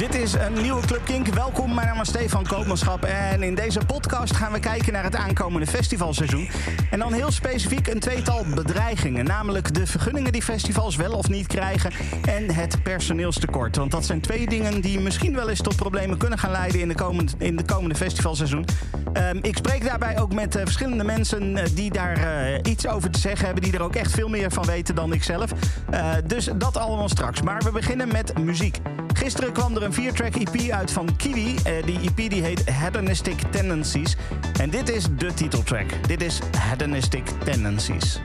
Dit is een nieuwe Club Kink. Welkom, mijn naam is Stefan Koopmanschap. En in deze podcast gaan we kijken naar het aankomende festivalseizoen. En dan heel specifiek een tweetal bedreigingen. Namelijk de vergunningen die festivals wel of niet krijgen. En het personeelstekort. Want dat zijn twee dingen die misschien wel eens tot problemen kunnen gaan leiden in de komende, in de komende festivalseizoen. Ehm, ik spreek daarbij ook met eh, verschillende mensen eh, die daar eh, iets over te zeggen hebben. Die er ook echt veel meer van weten dan ik zelf. Dus dat allemaal straks. Maar we beginnen met muziek. Gisteren kwam er een 4-track EP uit van Kiwi. Eh, die EP die heet Hedonistic Tendencies. En dit is de titeltrack. Dit is Hedonistic Tendencies.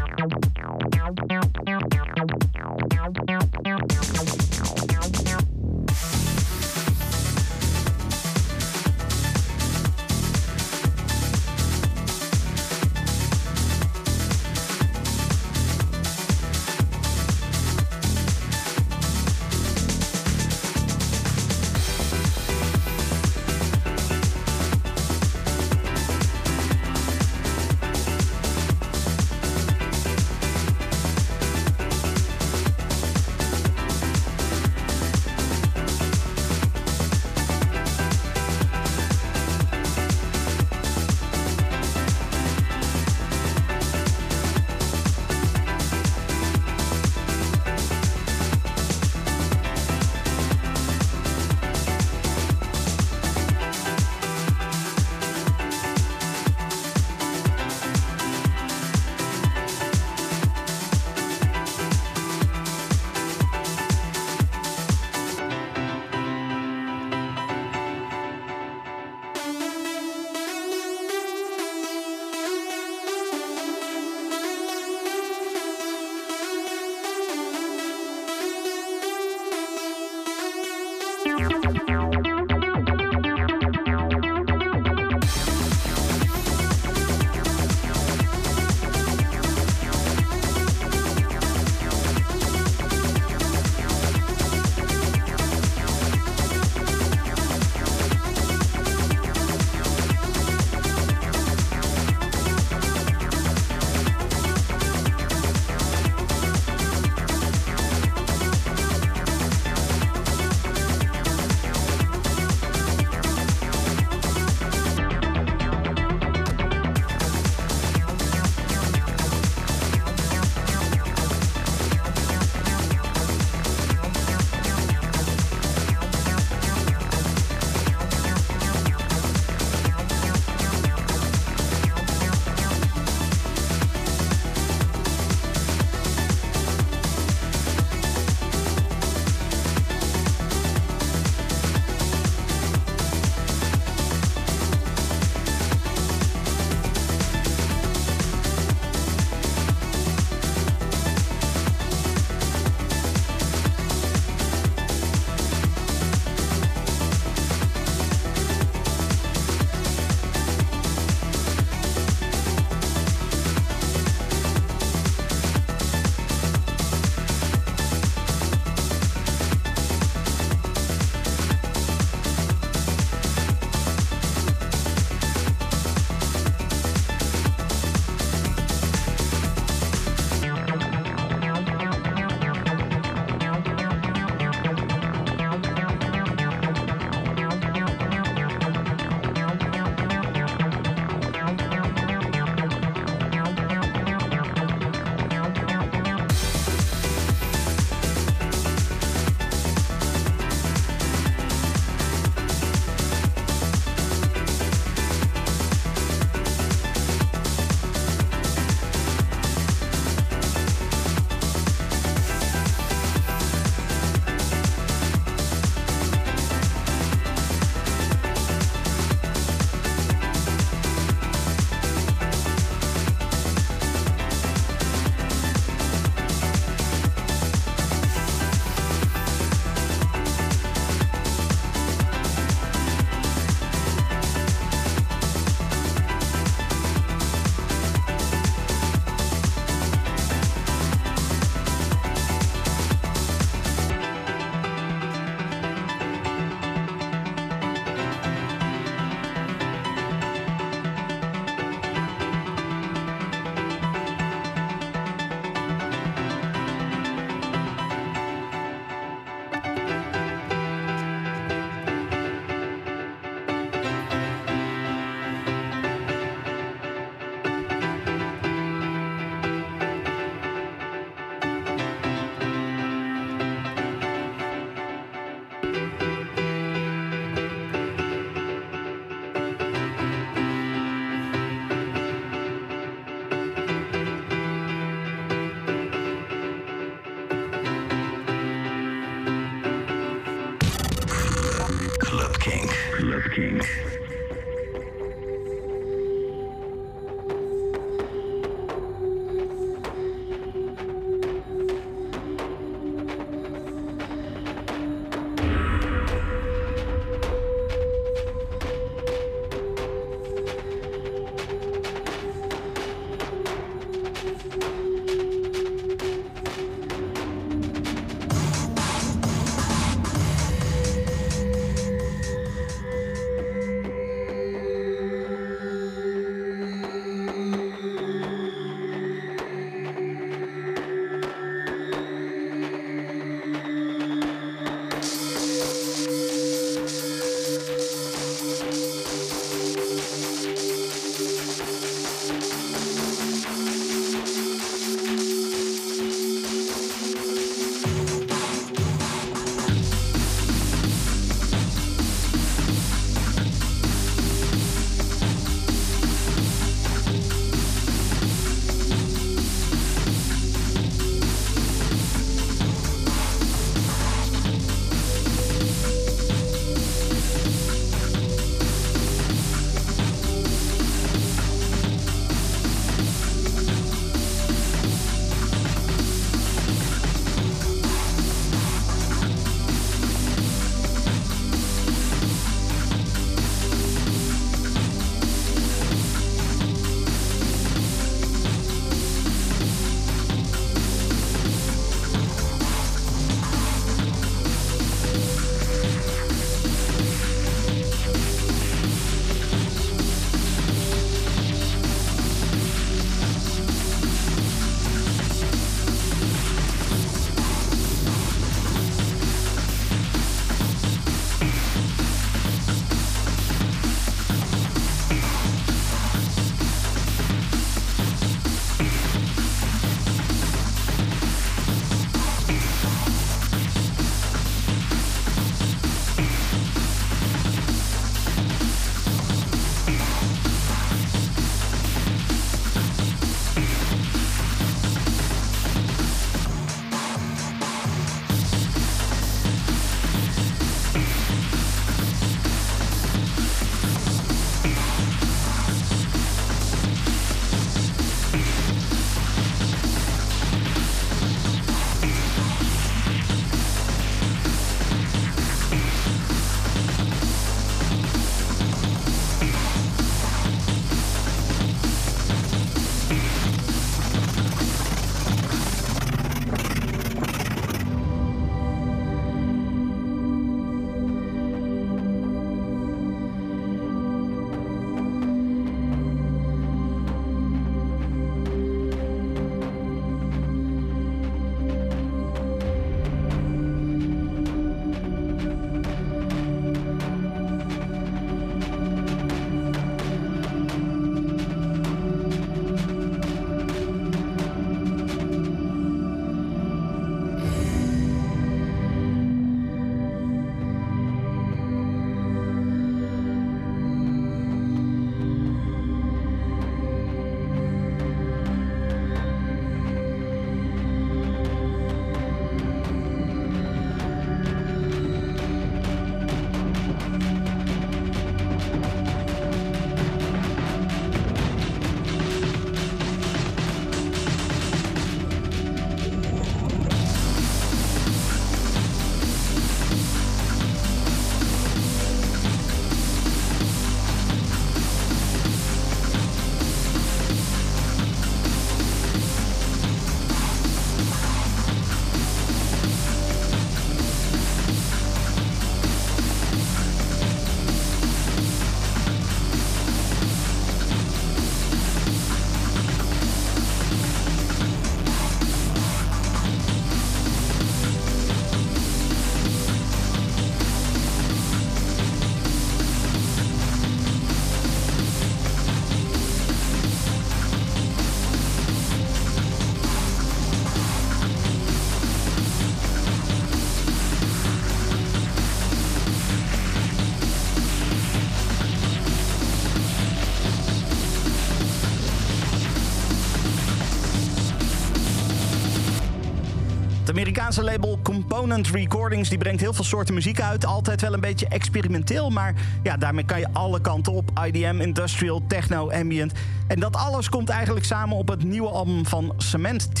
Het Amerikaanse label Component Recordings die brengt heel veel soorten muziek uit. Altijd wel een beetje experimenteel, maar ja, daarmee kan je alle kanten op. IDM, industrial, techno, ambient. En dat alles komt eigenlijk samen op het nieuwe album van Cement T.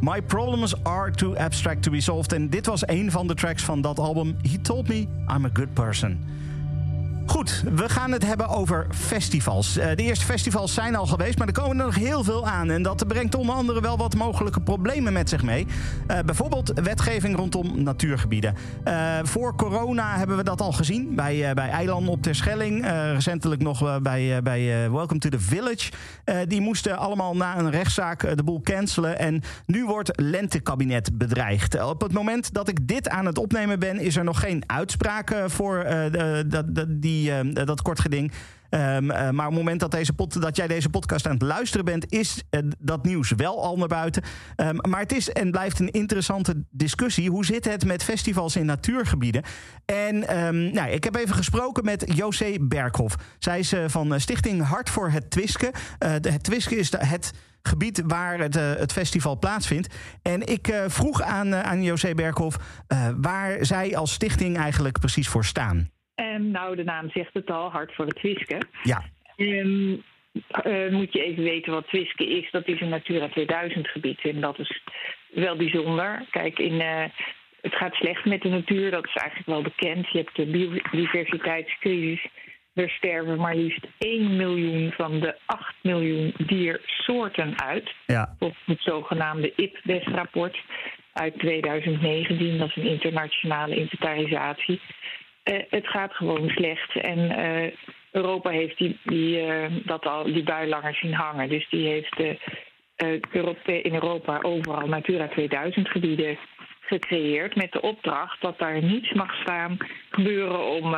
My Problems Are Too Abstract To Be Solved. En dit was een van de tracks van dat album. He Told Me I'm A Good Person. Goed, we gaan het hebben over festivals. Eh, de eerste festivals zijn al geweest, maar er komen er nog heel veel aan. En dat brengt onder andere wel wat mogelijke problemen met zich mee. Uh, bijvoorbeeld wetgeving rondom natuurgebieden. Uh, voor corona hebben we dat al gezien bij, bij Eilanden op Terschelling. recentelijk nog bij, bij Welcome to the Village. die moesten allemaal na een rechtszaak de boel cancelen. En nu wordt lentekabinet bedreigd. Op het moment dat ik dit aan het opnemen ben, is er nog geen uitspraak voor die Ehm, dat kort geding. Um, maar op het moment dat, deze dat jij deze podcast aan het luisteren bent, is uh, dat nieuws wel al naar buiten. Um, maar het is en blijft een interessante discussie. Hoe zit het met festivals in natuurgebieden? En nou, ik heb even gesproken met José Berghoff. Zij is van Stichting Hart voor het Twiske. het Twiske is het gebied waar het, het festival plaatsvindt. En ik vroeg aan, aan José Berghoff waar zij als stichting eigenlijk precies voor staan. En nou, de naam zegt het al, hard voor het Twiske. Ja. Um, uh, moet je even weten wat Twiske is. Dat is een Natura 2000 gebied. En dat is wel bijzonder. Kijk, in, uh, het gaat slecht met de natuur. Dat is eigenlijk wel bekend. Je hebt de biodiversiteitscrisis. Er sterven maar liefst 1 miljoen van de 8 miljoen diersoorten uit. Ja. Volgens het zogenaamde IPBES-rapport uit 2019. Dat is een internationale inventarisatie. Uh, het gaat gewoon slecht. En uh, Europa heeft die, die, uh, dat al, die bui langer zien hangen. Dus die heeft in Europa overal Natura 2000 gebieden gecreëerd. Met de opdracht dat daar niets mag staan gebeuren om,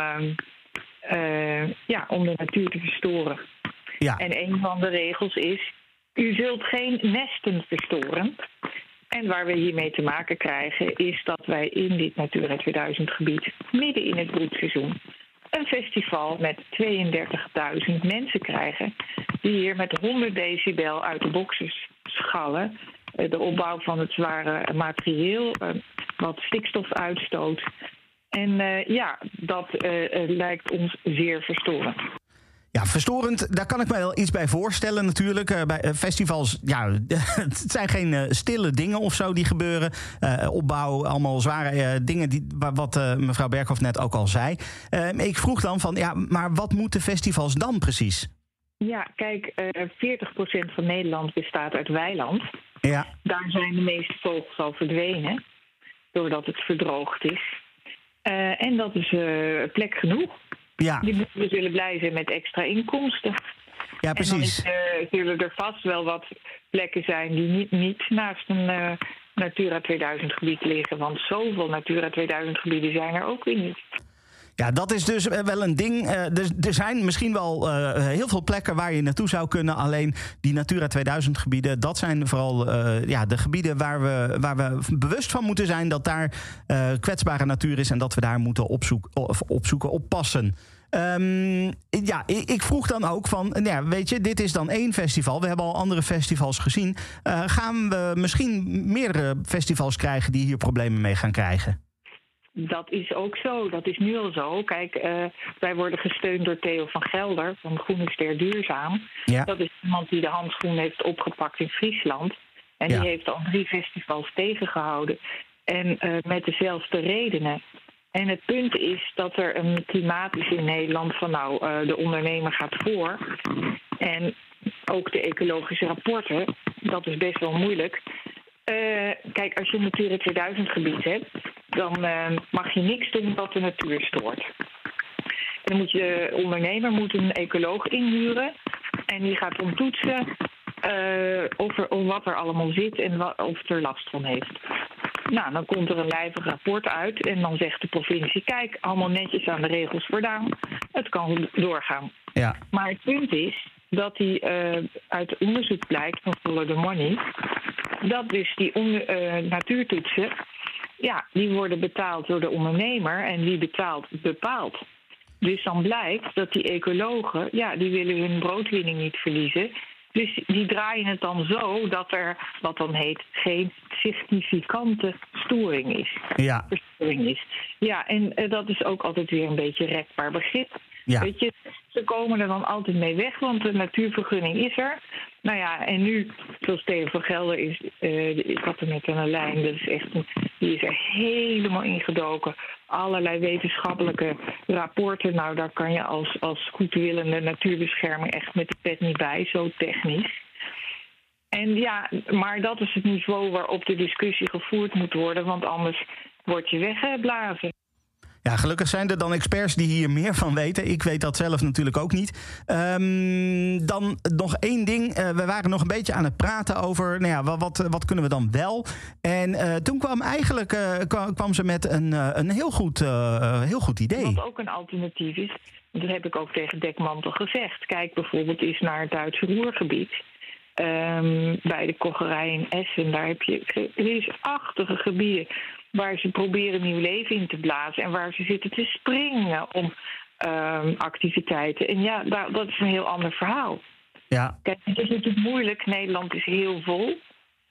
ja, om de natuur te verstoren. Ja. En een van de regels is: u zult geen nesten verstoren. En waar we hiermee te maken krijgen is dat wij in dit Natura 2000 gebied midden in het broedseizoen een festival met 32.000 mensen krijgen die hier met 100 decibel uit de boxes schallen. Eh, de opbouw van het zware materieel, eh, wat stikstof uitstoot. En uh, ja, dat lijkt ons zeer verstorend. Ja, verstorend, daar kan ik me wel iets bij voorstellen natuurlijk. Uh, bij uh, festivals, ja, het zijn geen uh, stille dingen of zo die gebeuren. opbouw, allemaal zware dingen, die, wat mevrouw Berghoff net ook al zei. ik vroeg dan van, ja, maar wat moeten festivals dan precies? Ja, kijk, 40% van Nederland bestaat uit weiland. Ja. Daar zijn de meeste vogels al verdwenen, doordat het verdroogd is. en dat is plek genoeg. Ja. Die moeten zullen blij zijn met extra inkomsten. Ja, precies. En dan uh, zullen er vast wel wat plekken zijn die niet, niet naast een uh, Natura 2000 gebied liggen. Want zoveel Natura 2000 gebieden zijn er ook weer niet. Ja, dat is dus wel een ding. Uh, er, er, zijn misschien wel uh, heel veel plekken waar je naartoe zou kunnen. Alleen die Natura 2000 gebieden, dat zijn vooral uh, ja, de gebieden waar we, waar we bewust van moeten zijn dat daar kwetsbare natuur is en dat we daar moeten opzoeken, opzoeken oppassen. Um, ja, ik vroeg dan ook van, nou ja, weet je, dit is dan één festival. We hebben al andere festivals gezien. gaan we misschien meerdere festivals krijgen die hier problemen mee gaan krijgen? Dat is ook zo. Dat is nu al zo. Kijk, uh, wij worden gesteund door Theo van Gelder van Groene Ster Duurzaam. Ja. Dat is iemand die de handschoen heeft opgepakt in Friesland. En ja. die heeft al drie festivals tegengehouden. En uh, met dezelfde redenen. En het punt is dat er een klimaat is in Nederland van nou, uh, de ondernemer gaat voor. En ook de ecologische rapporten, dat is best wel moeilijk. Kijk, als je een Natura 2000 gebied hebt, dan uh, mag je niks doen wat de natuur stoort. En dan moet je, de ondernemer moet een ecoloog inhuren en die gaat dan toetsen uh, of, er, of wat er allemaal zit en wat, of er last van heeft. Nou, dan komt er een lijvig rapport uit en dan zegt de provincie: kijk, allemaal netjes aan de regels voldaan, het kan doorgaan. Ja. Maar het punt is dat die uh, uit onderzoek blijkt van Follow the Money, dat dus die uh, natuurtoetsen, ja, die worden betaald door de ondernemer en wie betaalt, bepaalt. Dus dan blijkt dat die ecologen, ja, die willen hun broodwinning niet verliezen. Dus die draaien het dan zo dat er, wat dan heet, geen significante storing is. Ja. Verstoring is. Ja, en uh, dat is ook altijd weer een beetje rekbaar begrip. Ja. Weet je, ze komen er dan altijd mee weg, want de natuurvergunning is er. Nou ja, en nu, zoals Steven van Gelder is, uh, ik had er net aan een lijn, dat is echt die is er helemaal ingedoken. Allerlei wetenschappelijke rapporten. Nou, daar kan je als, als goedwillende natuurbescherming echt met de pet niet bij, zo technisch. En ja, maar dat is het niveau waarop de discussie gevoerd moet worden, want anders word je weggeblazen. Ja, gelukkig zijn er dan experts die hier meer van weten. Ik weet dat zelf natuurlijk ook niet. Um, dan nog één ding. Uh, we waren nog een beetje aan het praten over nou ja, wat, wat kunnen we dan wel. En uh, toen kwam eigenlijk uh, kwam ze met een, een heel, goed, heel goed idee. Wat ook een alternatief is. Dat heb ik ook tegen Dekmantel gezegd. Kijk bijvoorbeeld eens naar het Duitse Roergebied. Um, bij de kocherij in Essen. Daar heb je reusachtige gebieden waar ze proberen nieuw leven in te blazen en waar ze zitten te springen om um, activiteiten. En ja, daar, dat is een heel ander verhaal. Ja. Kijk, het is natuurlijk moeilijk. Nederland is heel vol.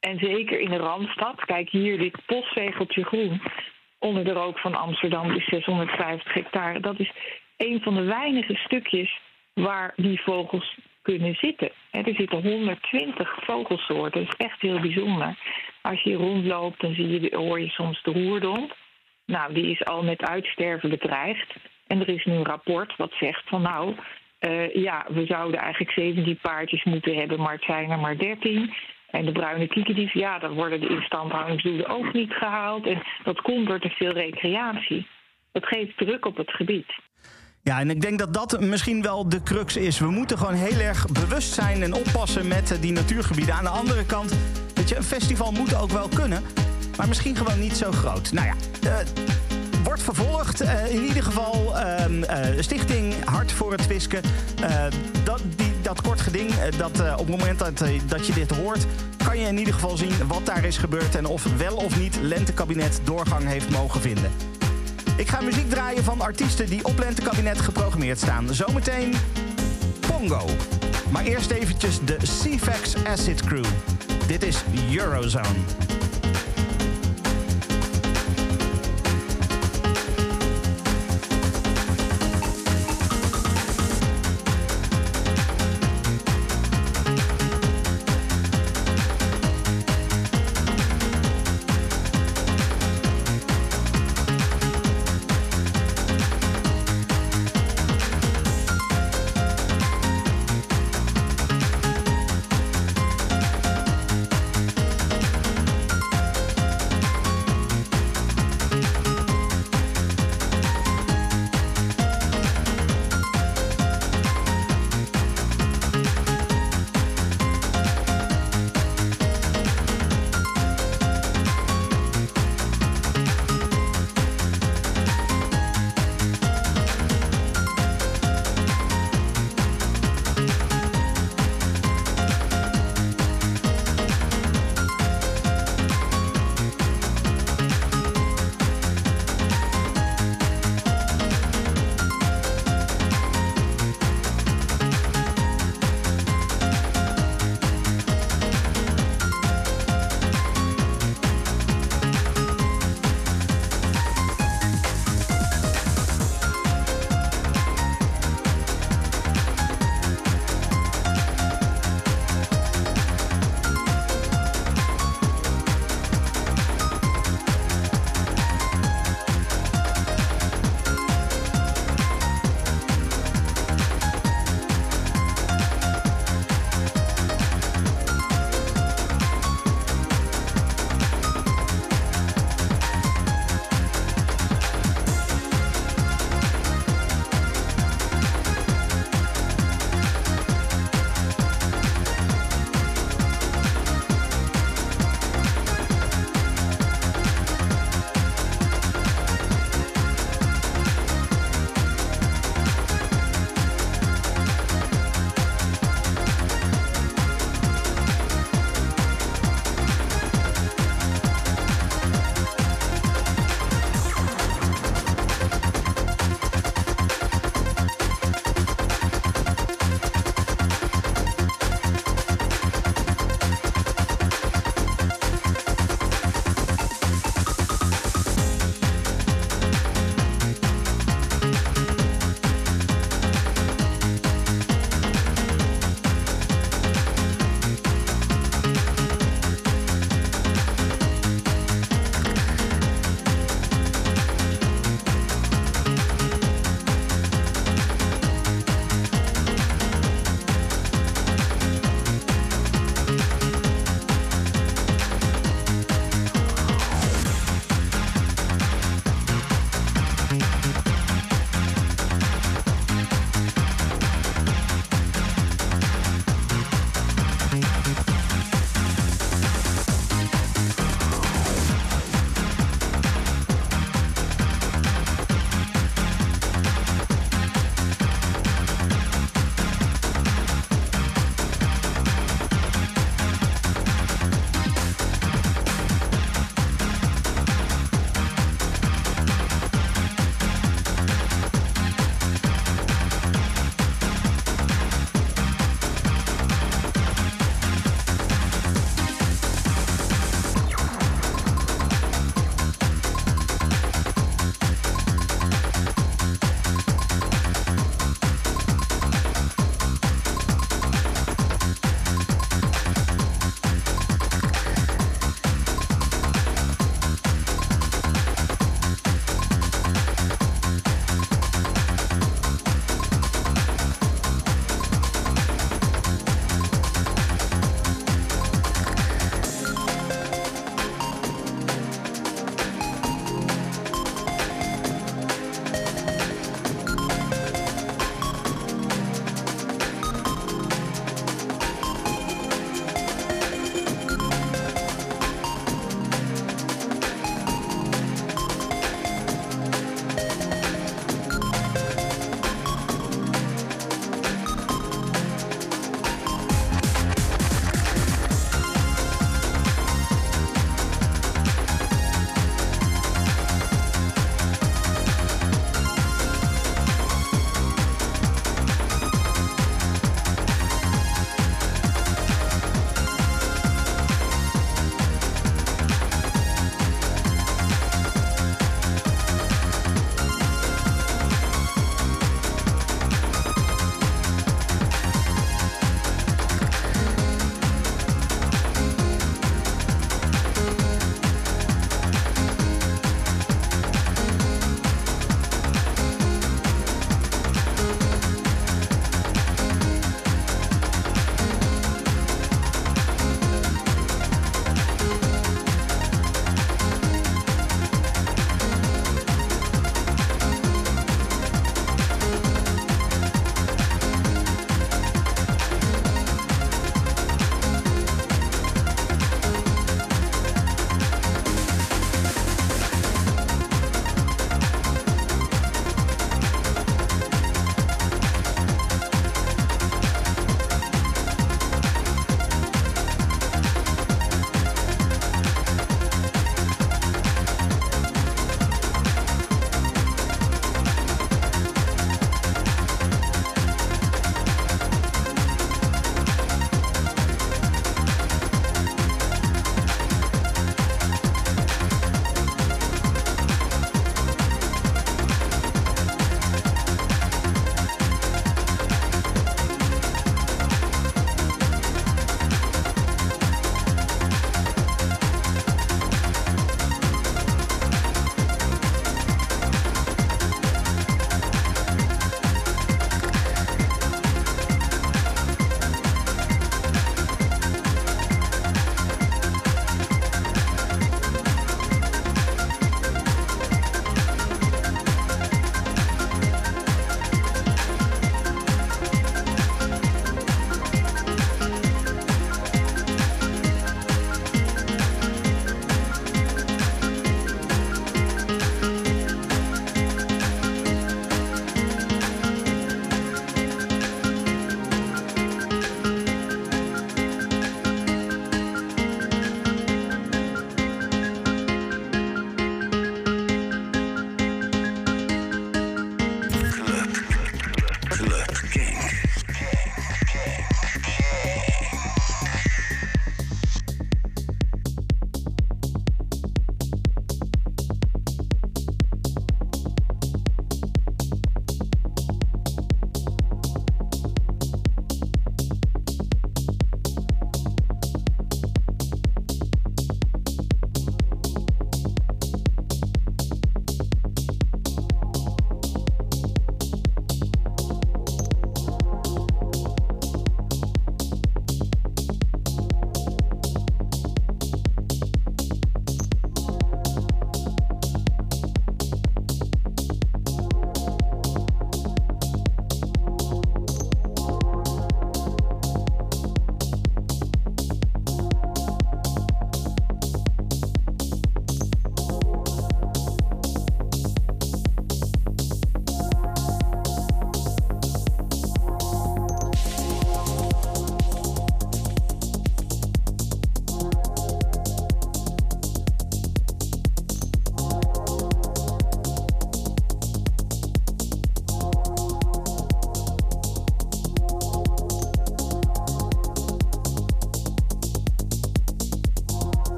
En zeker in de Randstad. Kijk hier, dit postzegeltje groen onder de rook van Amsterdam is 650 hectare. Dat is een van de weinige stukjes waar die vogels kunnen zitten. Er zitten 120 vogelsoorten. Dat is echt heel bijzonder. Als je rondloopt, dan zie je, hoor je soms de roerdomp. Nou, die is al met uitsterven bedreigd. En er is nu een rapport wat zegt van nou, uh, ja, we zouden eigenlijk 17 paardjes moeten hebben, maar het zijn er maar 13. En de bruine kiekendief, ja, dan worden de instandhoudingsdoelen ook niet gehaald. En dat komt door te veel recreatie. Dat geeft druk op het gebied. Ja, en ik denk dat dat misschien wel de crux is. We moeten gewoon heel erg bewust zijn en oppassen met eh, die natuurgebieden. Aan de andere kant, je, een festival moet ook wel kunnen. Maar misschien gewoon niet zo groot. Nou ja, uh, wordt vervolgd. Uh, in ieder geval uh, Stichting Hart voor het Fisken. dat, die, dat kort geding, dat, op het moment dat, dat je dit hoort... kan je in ieder geval zien wat daar is gebeurd... en of wel of niet Lentekabinet doorgang heeft mogen vinden. Ik ga muziek draaien van artiesten die op Lentekabinet geprogrammeerd staan. Zometeen Pongo. Maar eerst eventjes de CFAX Acid Crew. Dit is Eurozone.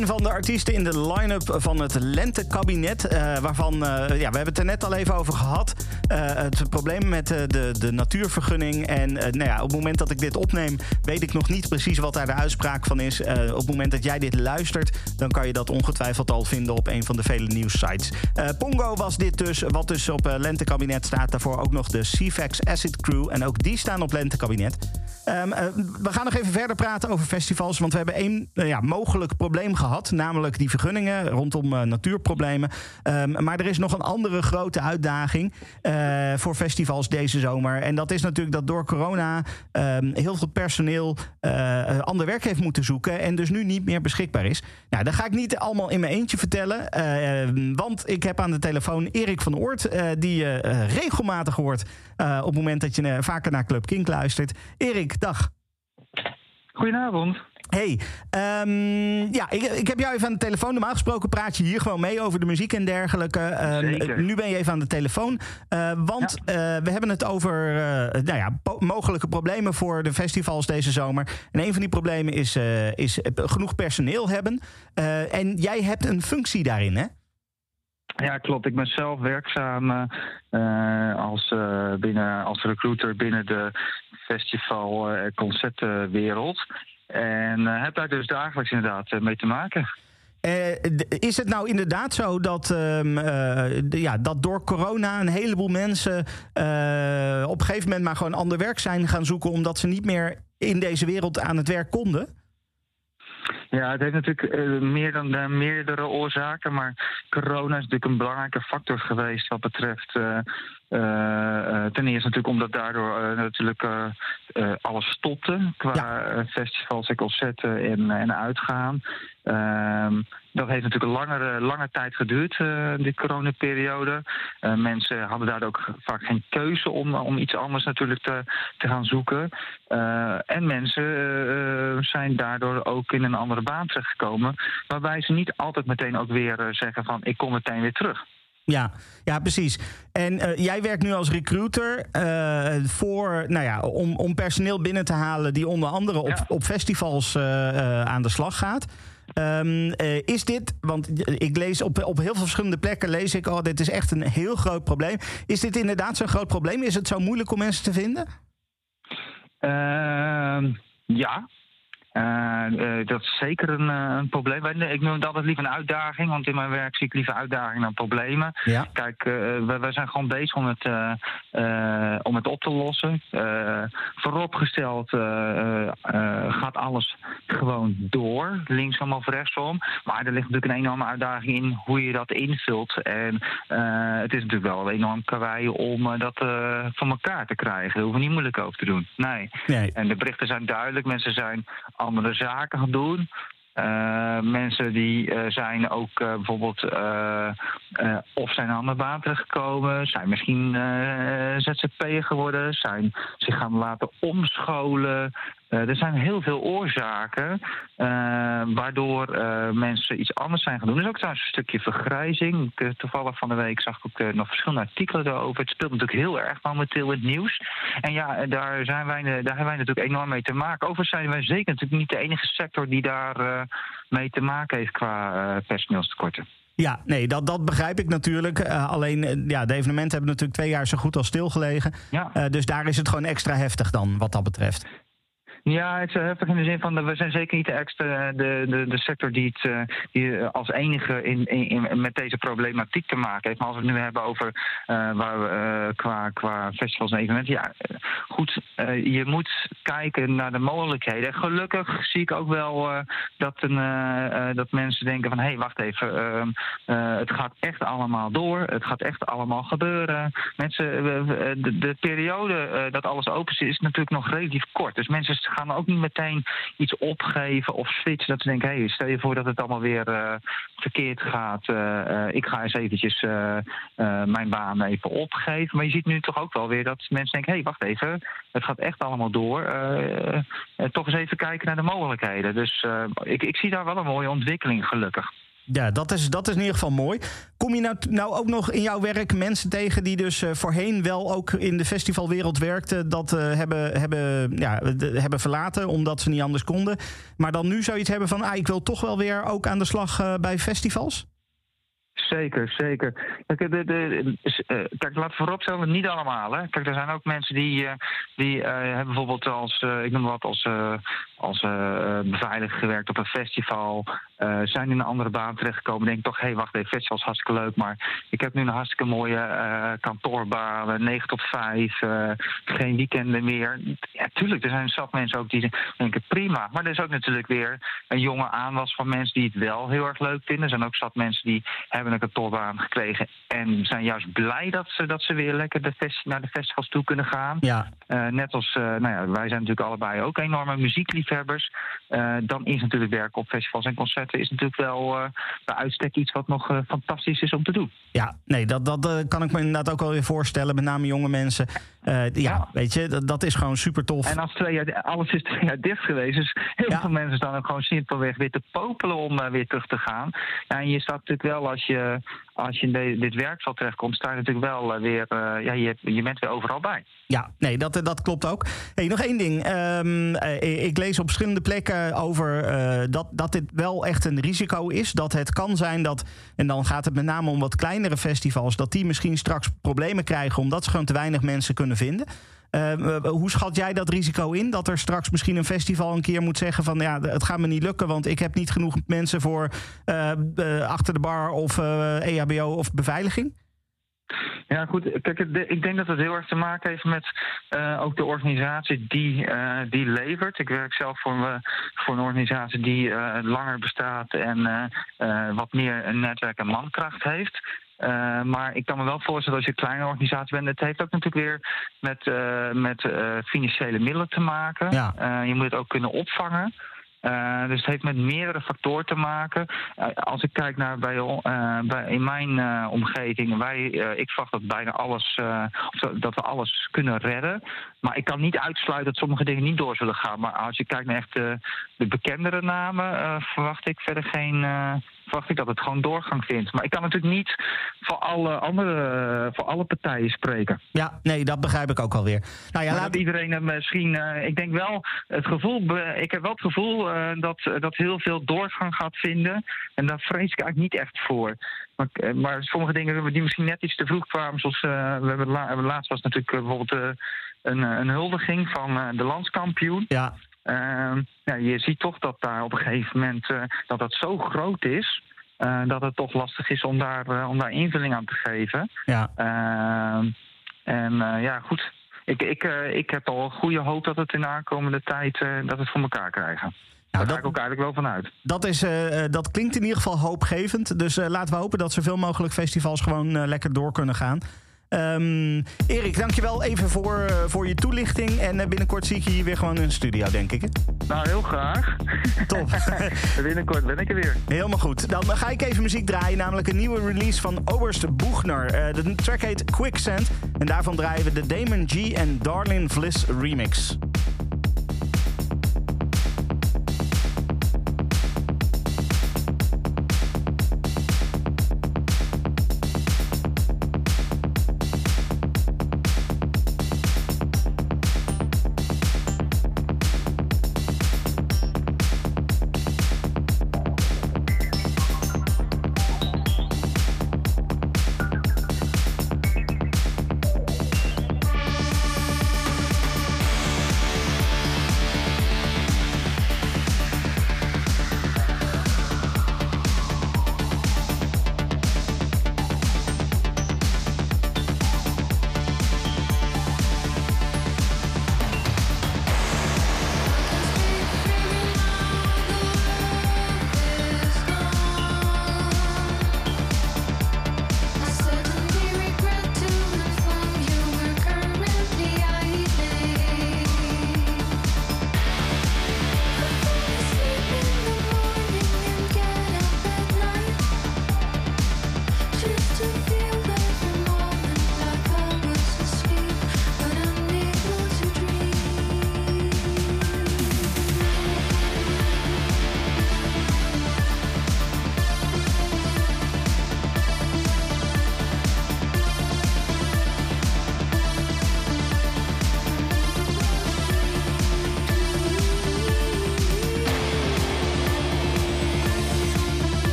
een van de artiesten in de line-up van het Lentekabinet. Uh, waarvan, uh, ja, we hebben het er net al even over gehad. Uh, het probleem met de, de natuurvergunning. En nou ja, op het moment dat ik dit opneem, weet ik nog niet precies wat daar de uitspraak van is. op het moment dat jij dit luistert, dan kan je dat ongetwijfeld al vinden op een van de vele nieuwssites. Pongo was dit dus, wat dus op Lentekabinet staat. Daarvoor ook nog de CFAX Acid Crew. En ook die staan op Lentekabinet. Um, we gaan nog even verder praten over festivals. Want we hebben één ja, mogelijk probleem gehad. Namelijk die vergunningen rondom uh, natuurproblemen. Um, maar er is nog een andere grote uitdaging voor festivals deze zomer. En dat is natuurlijk dat door corona um, heel veel personeel ander werk heeft moeten zoeken. En dus nu niet meer beschikbaar is. Nou, dat ga ik niet allemaal in mijn eentje vertellen. want ik heb aan de telefoon Erik van Oort. die je regelmatig hoort op het moment dat je vaker naar Club Kink luistert. Erik, dag. Goedenavond. Hey, um, ja, ik, ik, heb jou even aan de telefoon. Normaal gesproken praat je hier gewoon mee over de muziek en dergelijke. Um, nu ben je even aan de telefoon. Uh, want ja. uh, we hebben het over uh, nou ja, mogelijke problemen voor de festivals deze zomer. En een van die problemen is, is genoeg personeel hebben. en jij hebt een functie daarin, hè? Ja, klopt. Ik ben zelf werkzaam als, binnen, als recruiter binnen de festival- en concertwereld. En heb daar dus dagelijks inderdaad mee te maken. Is het nou inderdaad zo dat, de, ja, dat door corona een heleboel mensen op een gegeven moment maar gewoon ander werk zijn gaan zoeken omdat ze niet meer in deze wereld aan het werk konden? Ja, het heeft natuurlijk uh, meer dan uh, meerdere oorzaken. Maar corona is natuurlijk een belangrijke factor geweest wat betreft. Uh, ten eerste natuurlijk omdat daardoor natuurlijk alles stopte qua ja. festivals en concerten en, en uitgaan. Ehm, dat heeft natuurlijk een langere, lange tijd geduurd, die coronaperiode. Mensen hadden daardoor ook vaak geen keuze om, om iets anders natuurlijk te, te gaan zoeken. En mensen zijn daardoor ook in een andere baan terechtgekomen. Waarbij ze niet altijd meteen ook weer zeggen van ik kom meteen weer terug. Ja, ja, precies. En uh, jij werkt nu als recruiter uh, voor, nou ja, om, om personeel binnen te halen die onder andere op, ja. op festivals uh, aan de slag gaat. Um, is dit, want ik lees op, op heel veel verschillende plekken lees ik, oh, dit is echt een heel groot probleem. Is dit inderdaad zo'n groot probleem? Is het zo moeilijk om mensen te vinden? Ehm, ja, dat is zeker een, uh, een probleem. Ik noem het altijd liever een uitdaging, want in mijn werk zie ik liever uitdagingen dan problemen. Ja. Kijk, we, we, zijn gewoon bezig om het, om het op te lossen. vooropgesteld gaat alles gewoon door, linksom of rechtsom. Maar er ligt natuurlijk een enorme uitdaging in hoe je dat invult. En het is natuurlijk wel een enorm karwei om dat van elkaar te krijgen. Daar hoeven we niet moeilijk over te doen. Nee. nee. En de berichten zijn duidelijk. Mensen zijn andere zaken gaan doen. Uh, mensen die uh, zijn ook uh, bijvoorbeeld of zijn aan de baan terechtgekomen, zijn misschien ZZP'er geworden, zijn zich gaan laten omscholen. Er zijn heel veel oorzaken waardoor mensen iets anders zijn gaan doen. Er is ook trouwens een stukje vergrijzing. toevallig van de week zag ik ook nog verschillende artikelen daarover. Het speelt natuurlijk heel erg momenteel in het nieuws. En ja, daar, zijn wij, daar hebben wij natuurlijk enorm mee te maken. Overigens zijn wij zeker natuurlijk niet de enige sector die daar mee te maken heeft qua personeelstekorten. Ja, nee, dat, dat begrijp ik natuurlijk. Uh, alleen, ja, de evenementen hebben natuurlijk twee jaar zo goed als stilgelegen. Ja. Uh, dus daar is het gewoon extra heftig dan, wat dat betreft. Ja, het is heftig in de zin van, we zijn zeker niet de, extra, de, de, de sector die, het, die als enige in, in, met deze problematiek te maken heeft. Maar als we het nu hebben over waar we, qua, qua festivals en evenementen. Ja, goed, je moet kijken naar de mogelijkheden. Gelukkig zie ik ook wel dat, een, dat mensen denken van, hé, hey, wacht even, ehm, het gaat echt allemaal door. Het gaat echt allemaal gebeuren. Mensen, de, de periode dat alles open is, is natuurlijk nog relatief kort. Dus mensen gaan ook niet meteen iets opgeven of switchen. Dat ze denken, hé, hey, stel je voor dat het allemaal weer uh, verkeerd gaat. Uh, uh, ik ga eens eventjes mijn baan even opgeven. Maar je ziet nu toch ook wel weer dat mensen denken, hé, hey, wacht even. Het gaat echt allemaal door. toch eens even kijken naar de mogelijkheden. Dus ik, ik zie daar wel een mooie ontwikkeling, gelukkig. Ja, dat is, dat is in ieder geval mooi. Kom je nou, nou ook nog in jouw werk mensen tegen die dus uh, voorheen wel ook in de festivalwereld werkten, dat uh, hebben, hebben, ja, hebben verlaten omdat ze niet anders konden. Maar dan nu zoiets hebben van, ah, ik wil toch wel weer ook aan de slag uh, bij festivals? Zeker, zeker. Kijk, de, de, uh, kijk laat niet allemaal. Hè. Kijk, er zijn ook mensen die, uh, die uh, hebben bijvoorbeeld als, ik noem wat, als, als beveiliger gewerkt op een festival. zijn in een andere baan terechtgekomen. Denk toch, hé, hey, wacht even, festival is hartstikke leuk. Maar ik heb nu een hartstikke mooie kantoorbaan, 9 tot 5, geen weekenden meer. Ja, tuurlijk, er zijn zat mensen ook die denken, prima. Maar er is ook natuurlijk weer een jonge aanwas van mensen die het wel heel erg leuk vinden. Er zijn ook zat mensen die hebben een kantoorbaan gekregen en zijn juist blij dat ze, dat ze weer lekker de fest, naar de festivals toe kunnen gaan. Ja. Uh, net als, uh, nou ja, wij zijn natuurlijk allebei ook enorme muziekliefhebbers. Uh, dan is natuurlijk werken op festivals en concerten is natuurlijk wel bij uitstek iets wat nog fantastisch is om te doen. Ja, nee, dat, dat kan ik me inderdaad ook wel weer voorstellen, met name jonge mensen. Ja, ja, weet je, dat, dat, is gewoon super tof. En als twee jaar, alles is twee jaar dicht geweest, dus heel ja. veel mensen staan ook gewoon simpelweg weer te popelen om weer terug te gaan. Ja, en je staat natuurlijk wel als je, als je in dit werkveld terechtkomt, sta je natuurlijk wel uh, weer, uh, ja, je, je bent weer overal bij. Ja, nee, dat, dat klopt ook. Hey, nog één ding. Um, ik lees op verschillende plekken over dat, dat dit wel echt een risico is. Dat het kan zijn dat, en dan gaat het met name om wat kleinere festivals, dat die misschien straks problemen krijgen omdat ze gewoon te weinig mensen kunnen vinden. Uh, hoe schat jij dat risico in? Dat er straks misschien een festival een keer moet zeggen van ja, het gaat me niet lukken, want ik heb niet genoeg mensen voor uh, achter de bar of EHBO of beveiliging? Ja, goed. Kijk, ik denk dat het heel erg te maken heeft met ook de organisatie die, die levert. Ik werk zelf voor, voor een organisatie die langer bestaat en wat meer een netwerk en mankracht heeft. Uh, maar ik kan me wel voorstellen als je een kleine organisatie bent. Het heeft ook natuurlijk weer met, uh, met uh, financiële middelen te maken. Ja. je moet het ook kunnen opvangen. Dus het heeft met meerdere factoren te maken. Als ik kijk naar bij, bij in mijn omgeving, wij, ik verwacht dat bijna alles, dat we alles kunnen redden. Maar ik kan niet uitsluiten dat sommige dingen niet door zullen gaan. Maar als je kijkt naar echt de bekendere namen, verwacht ik verder geen verwacht ik dat het gewoon doorgang vindt. Maar ik kan natuurlijk niet voor alle andere, voor alle partijen spreken. Ja, nee, dat begrijp ik ook alweer. Nou ja, laat iedereen misschien. Uh, ik denk wel, het gevoel, ik heb wel het gevoel uh, dat, dat heel veel doorgang gaat vinden. En daar vrees ik eigenlijk niet echt voor. Maar, uh, maar sommige dingen die misschien net iets te vroeg kwamen, zoals we hebben, la laatst was natuurlijk bijvoorbeeld een, een huldiging van de landskampioen. Ja. Uh, ja, je ziet toch dat daar op een gegeven moment uh, dat dat zo groot is. Uh, dat het toch lastig is om daar, uh, om daar invulling aan te geven. Ja. Ehm, en ja, goed. Ik, ik, ik heb al goede hoop dat het in de aankomende tijd dat het voor elkaar krijgen. Nou, Daar ga ik ook eigenlijk wel vanuit. Dat, is, dat klinkt in ieder geval hoopgevend. Dus laten we hopen dat zoveel mogelijk festivals gewoon lekker door kunnen gaan. Um, Erik, dankjewel even voor, uh, voor je toelichting. En uh, binnenkort zie ik je hier weer gewoon in de studio, denk ik. Hè? Nou, heel graag. Top. binnenkort ben ik er weer. Helemaal goed. Dan ga ik even muziek draaien, namelijk een nieuwe release van Oberst Boegner. Uh, de track heet Quicksand. En daarvan draaien we de Damon G en Darlin Vliss remix.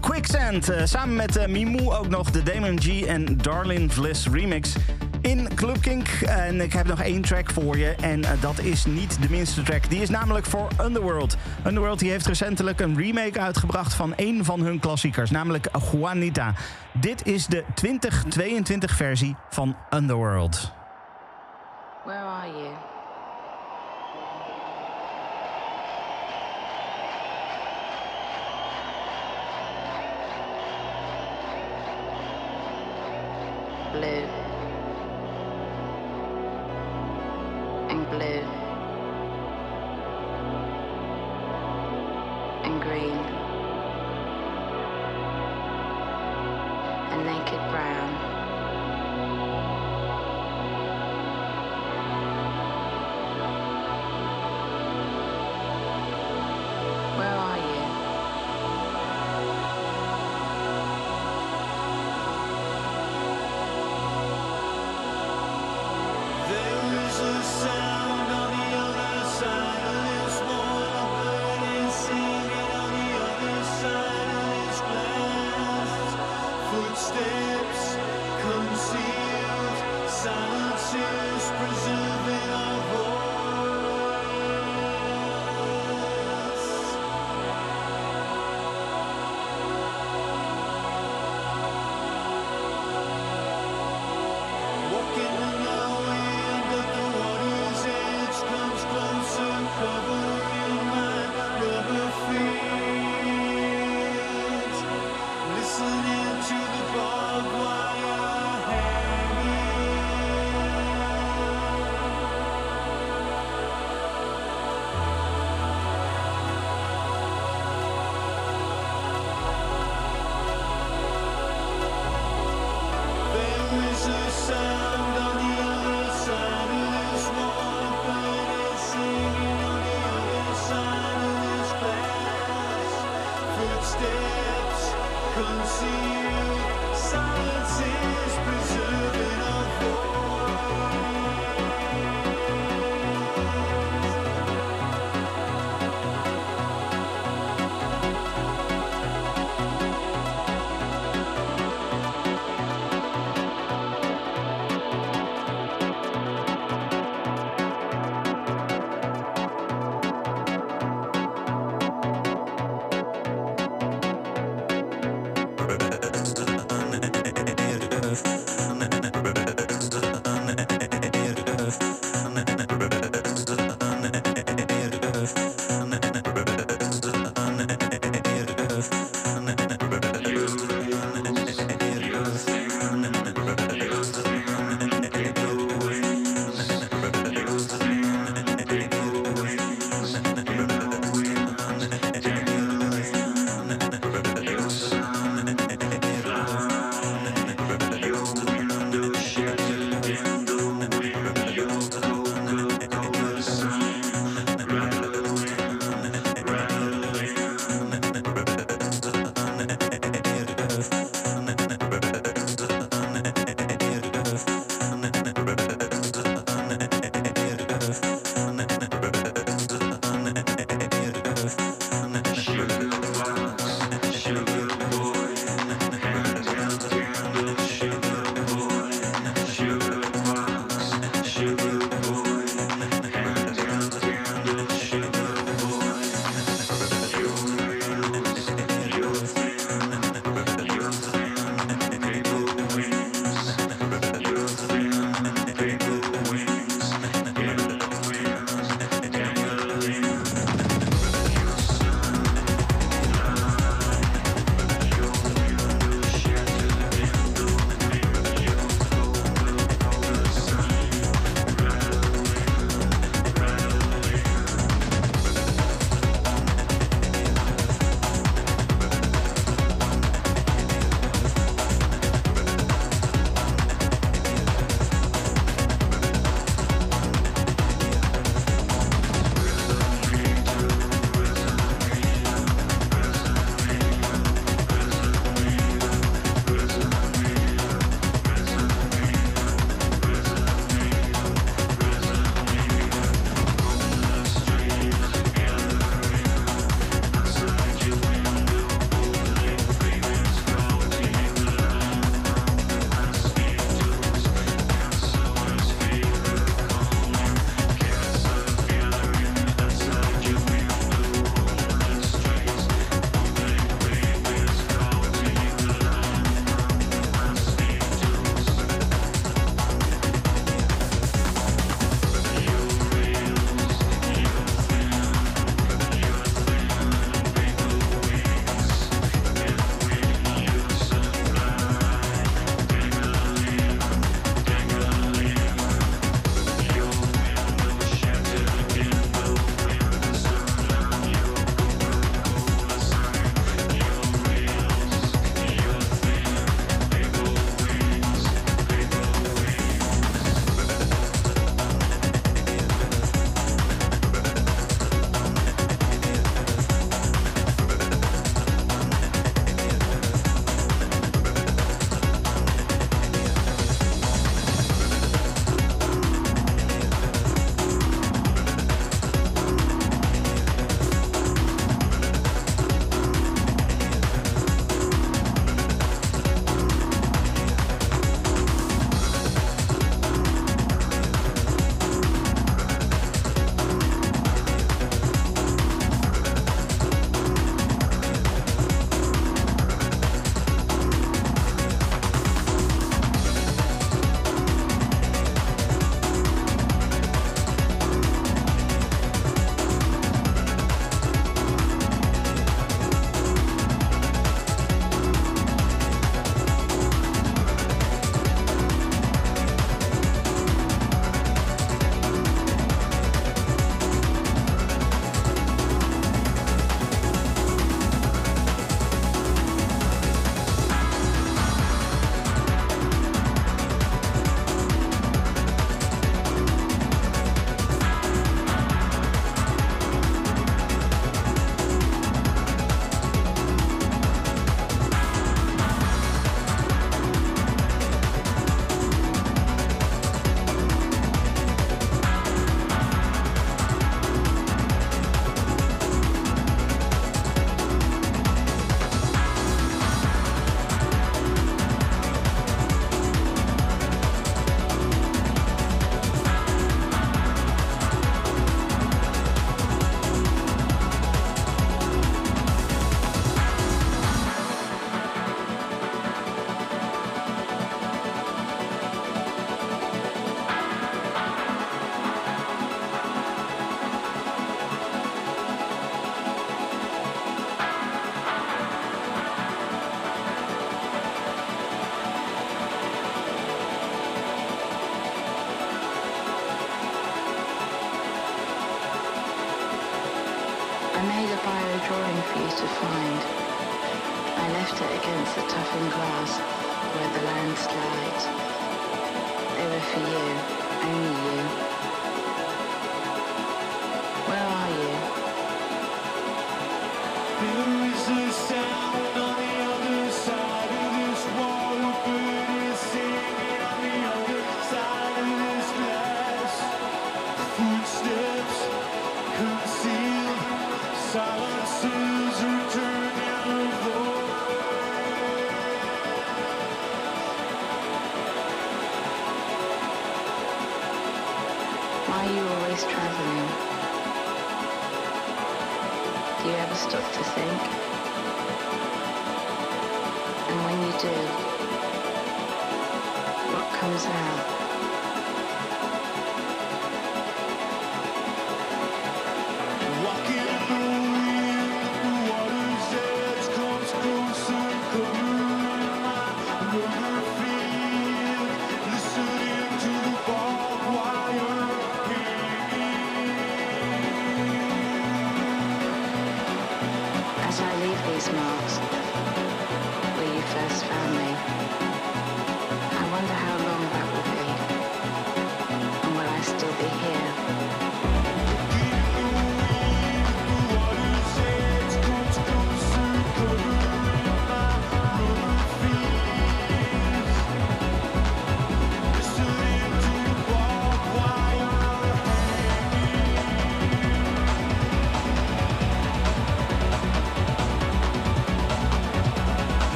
Quicksand. samen met Mimou ook nog de Damon G en Darlin Vliss remix in Club Kink. En ik heb nog één track voor je. En dat is niet de minste track. Die is namelijk voor Underworld. Underworld die heeft recentelijk een remake uitgebracht van een van hun klassiekers. Namelijk Juanita. Dit is de 2022 versie van Underworld. Where are you? Toughened grass where the landslides. They were for you, only you.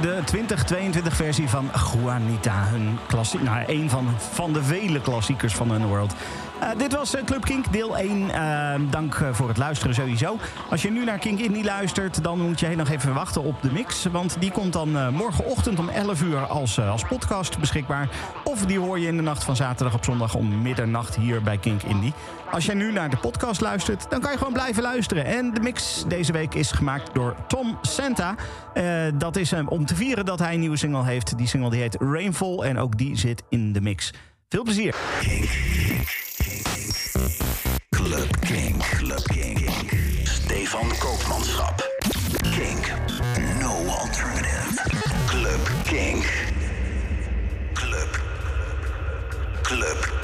De 2022 versie van Juanita. Hun nou, een van, van de vele klassiekers van Underworld. Eh, dit was eh, Club Kink, deel 1. Eh, dank eh, voor het luisteren sowieso. Als je nu naar Kink Indie luistert, dan moet je heel nog even wachten op de mix. Want die komt dan morgenochtend om 11 uur als, als podcast beschikbaar. Of die hoor je in de nacht van zaterdag op zondag om middernacht hier bij Kink Indie. Als jij nu naar de podcast luistert, dan kan je gewoon blijven luisteren. En de mix deze week is gemaakt door Tom Santa. Dat is om te vieren dat hij een nieuwe single heeft. Die single die heet Rainfall en ook die zit in de mix. Veel plezier. Club King. Club King. Stefan Koopmanschap. King. No alternative. Club King. Club. Club.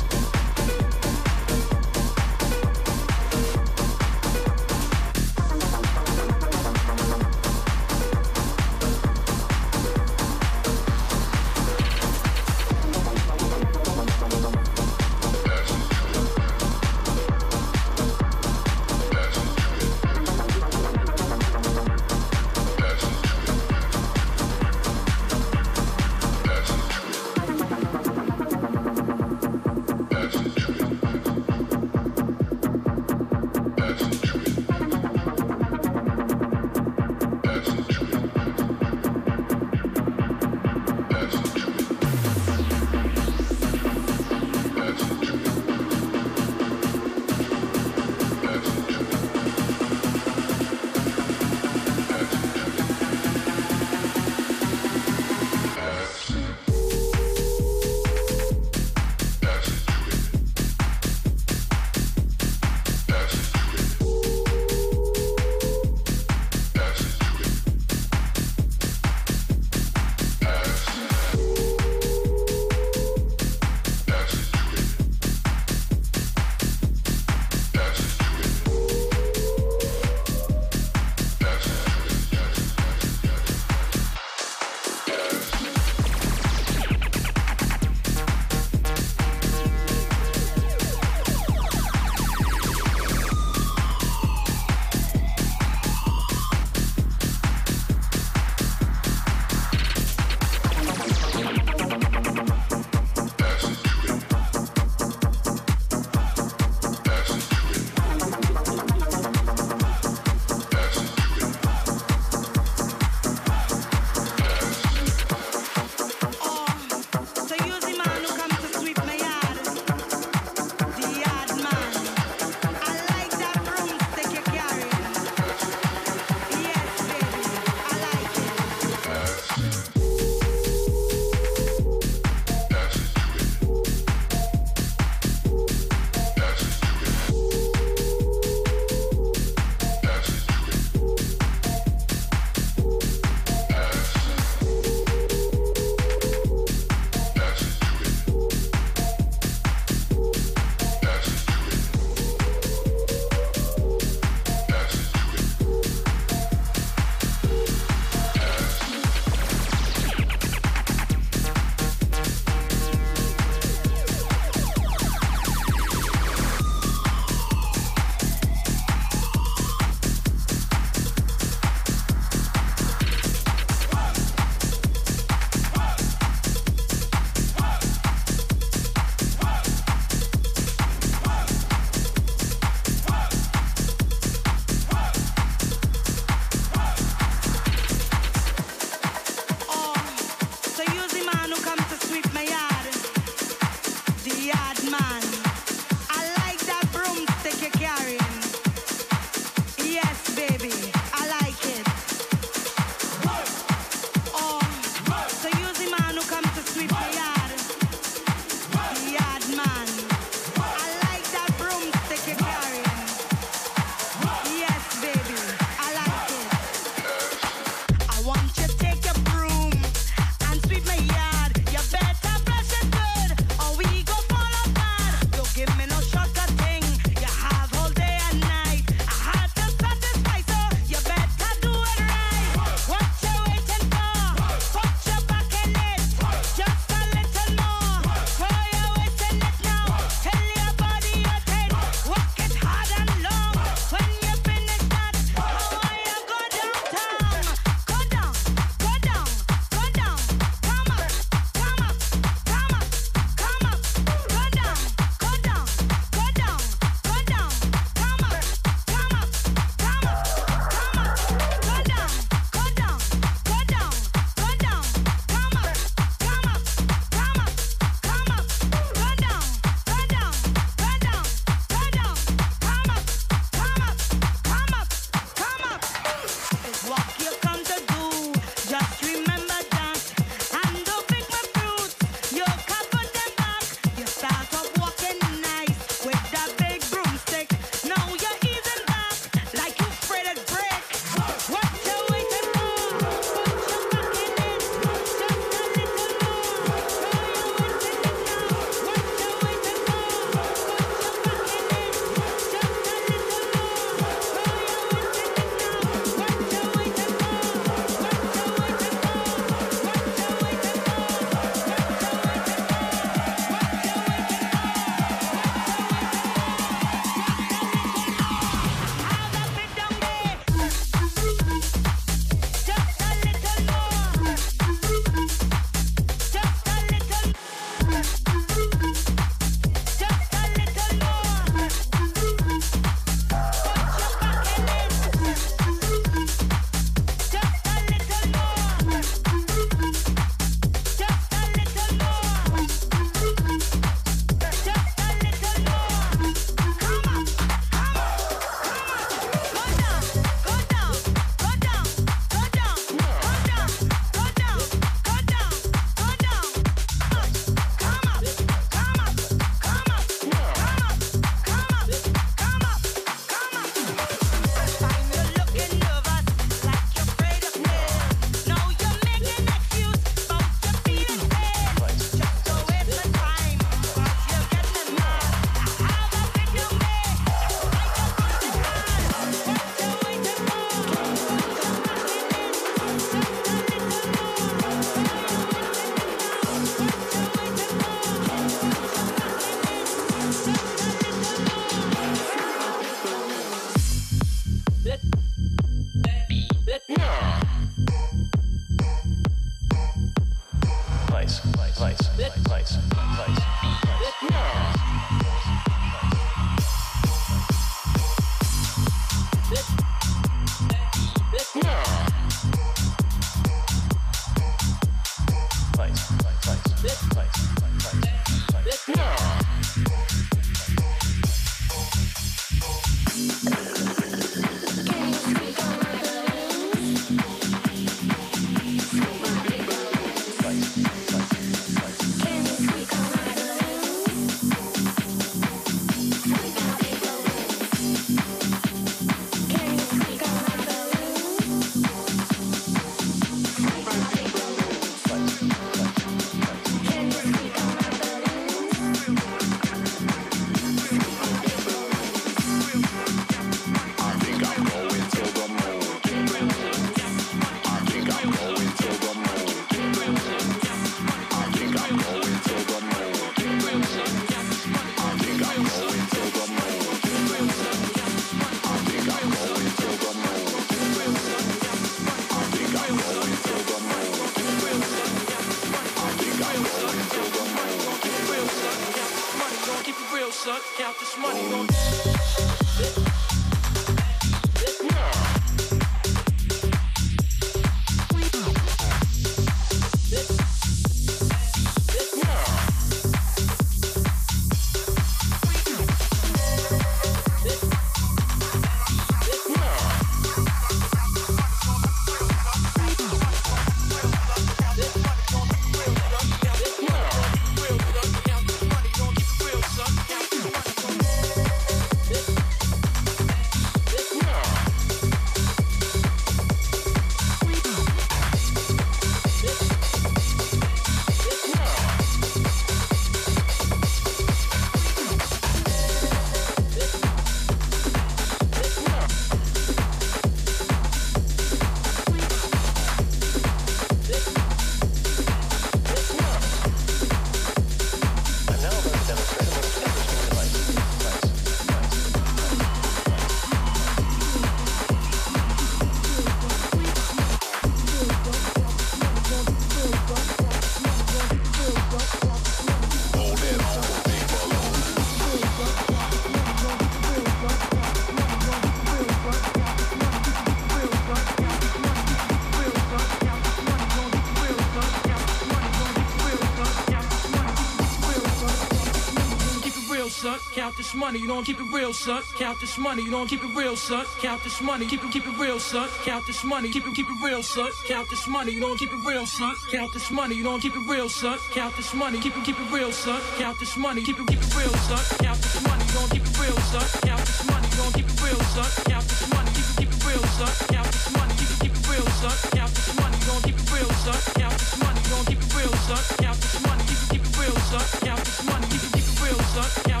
This money, you don't keep it real, son. Count this money, you don't keep it real, son. Count this money, keep it keep it real, son. Count this money, keep it keep it real, son. Count this money, you don't keep it real, son. Count this money, you don't keep it real, son. Count this money, keep it keep it real, son. Count this money, keep it keep it real, son. Count this money, you don't keep it real, son. Count this money, you don't keep it real, son. Count this money, keep it keep it real, son. Count this money, keep it keep it real, son. Count this money, you don't keep it real, son. Count this money, you don't keep it real, son. Count this money, keep it keep it real, son. Count this money, keep it keep it real, son.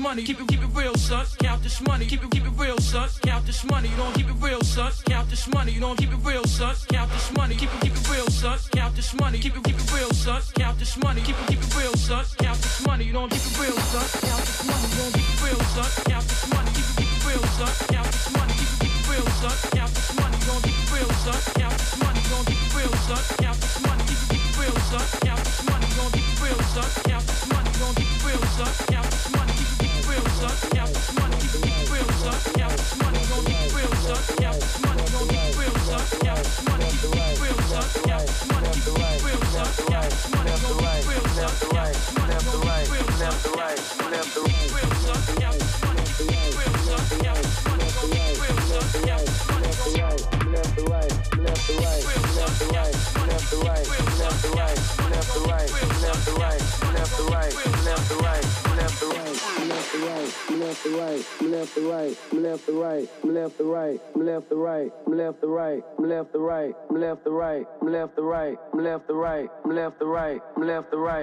money, keep it keep it real, son. Count this money, keep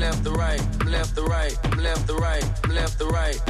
left the right, left the right, left the right, left the right,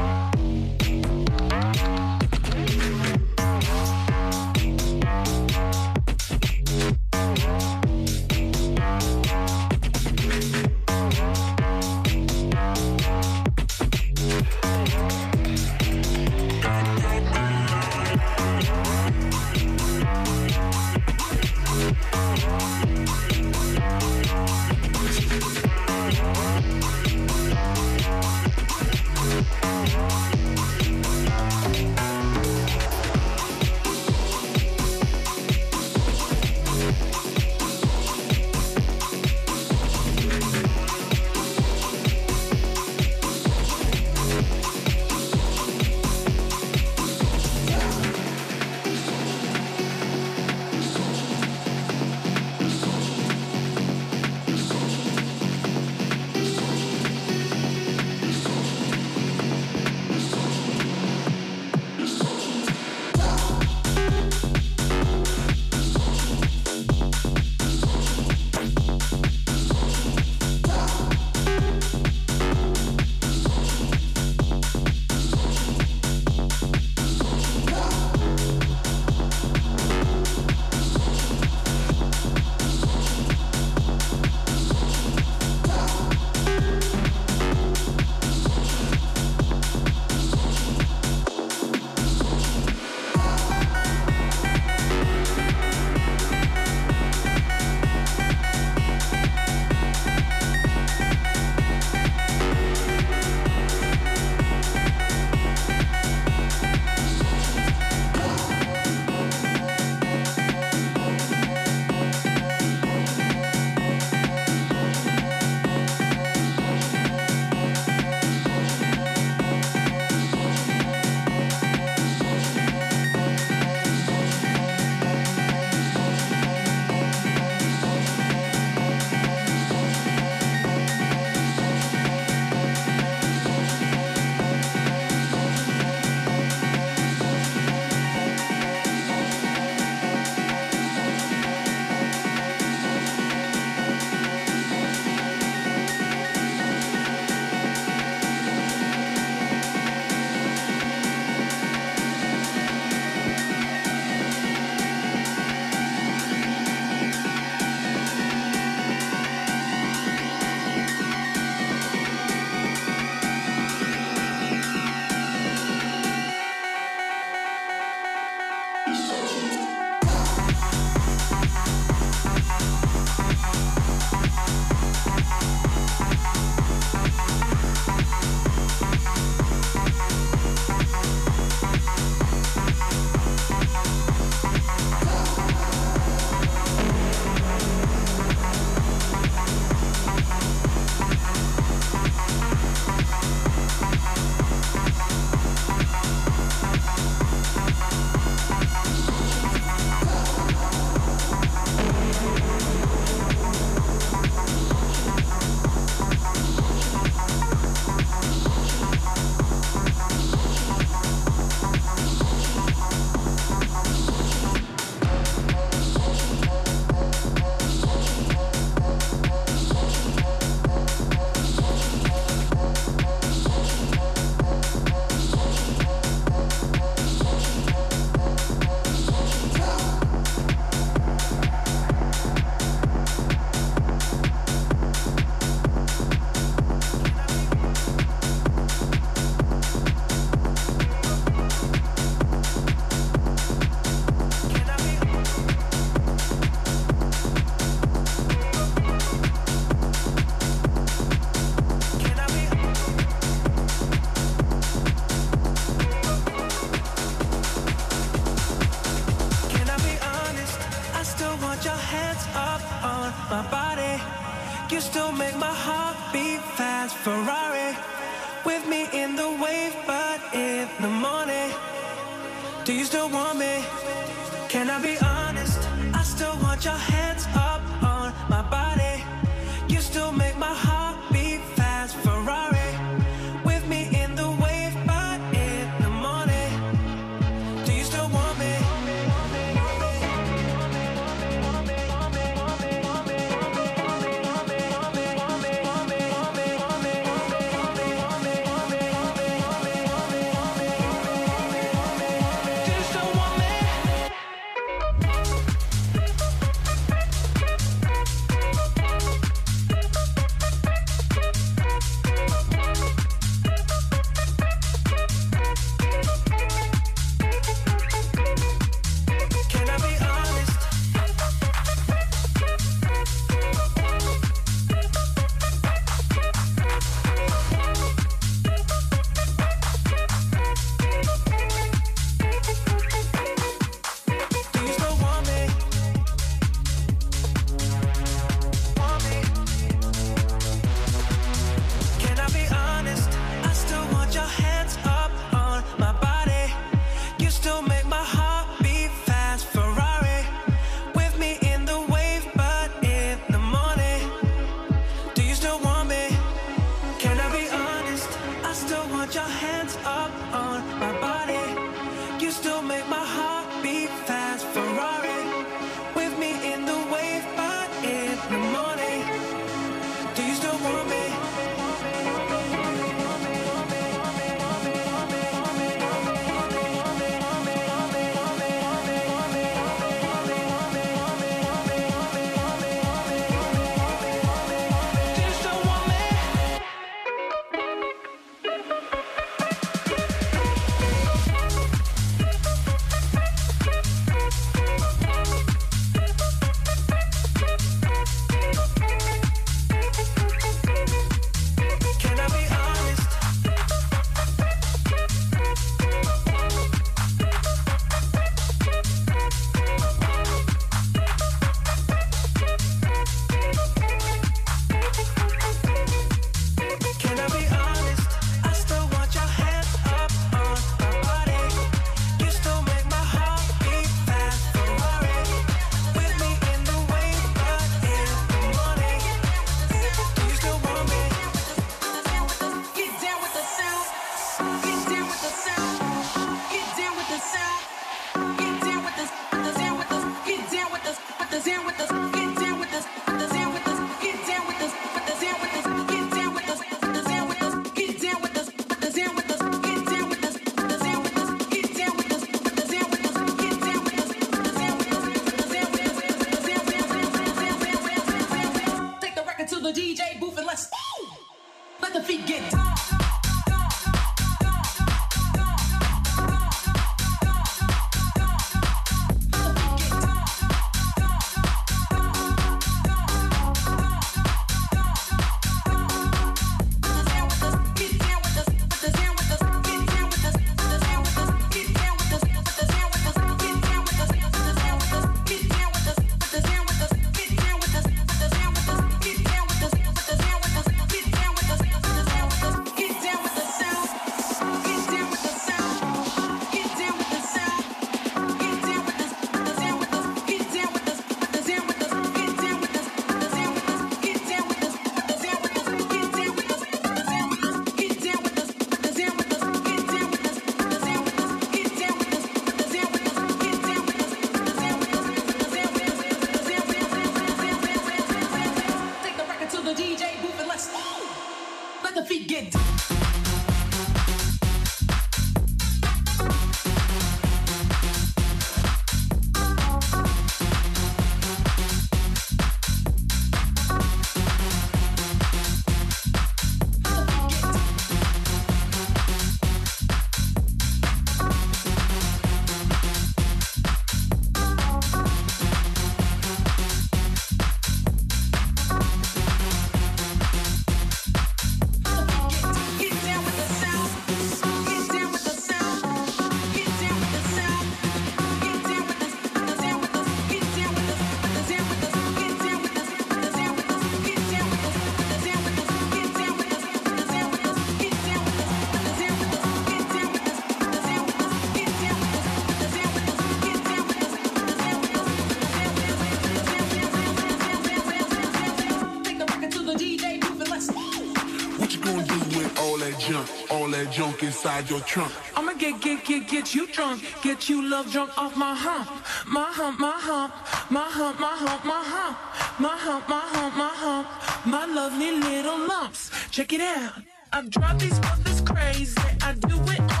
inside your trunk. I'ma get, get, get, get you drunk. Get you love drunk off my hump. My hump, my hump. My hump, my hump, my hump. My hump, my hump, my hump. My lovely little lumps. Check it out. I've dropped these mothers crazy. I do it all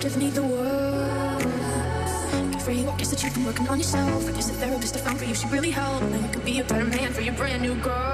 Give me the world. Good for you, I guess that you've been working on yourself. I guess the therapist I found for you should really help. Then you could be a better man for your brand new girl.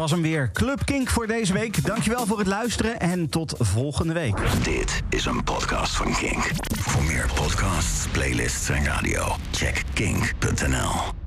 was hem weer. Club Kink voor deze week. Dankjewel voor het luisteren en tot volgende week. Dit is een podcast van Kink. Voor meer podcasts, playlists en radio, check kink.nl.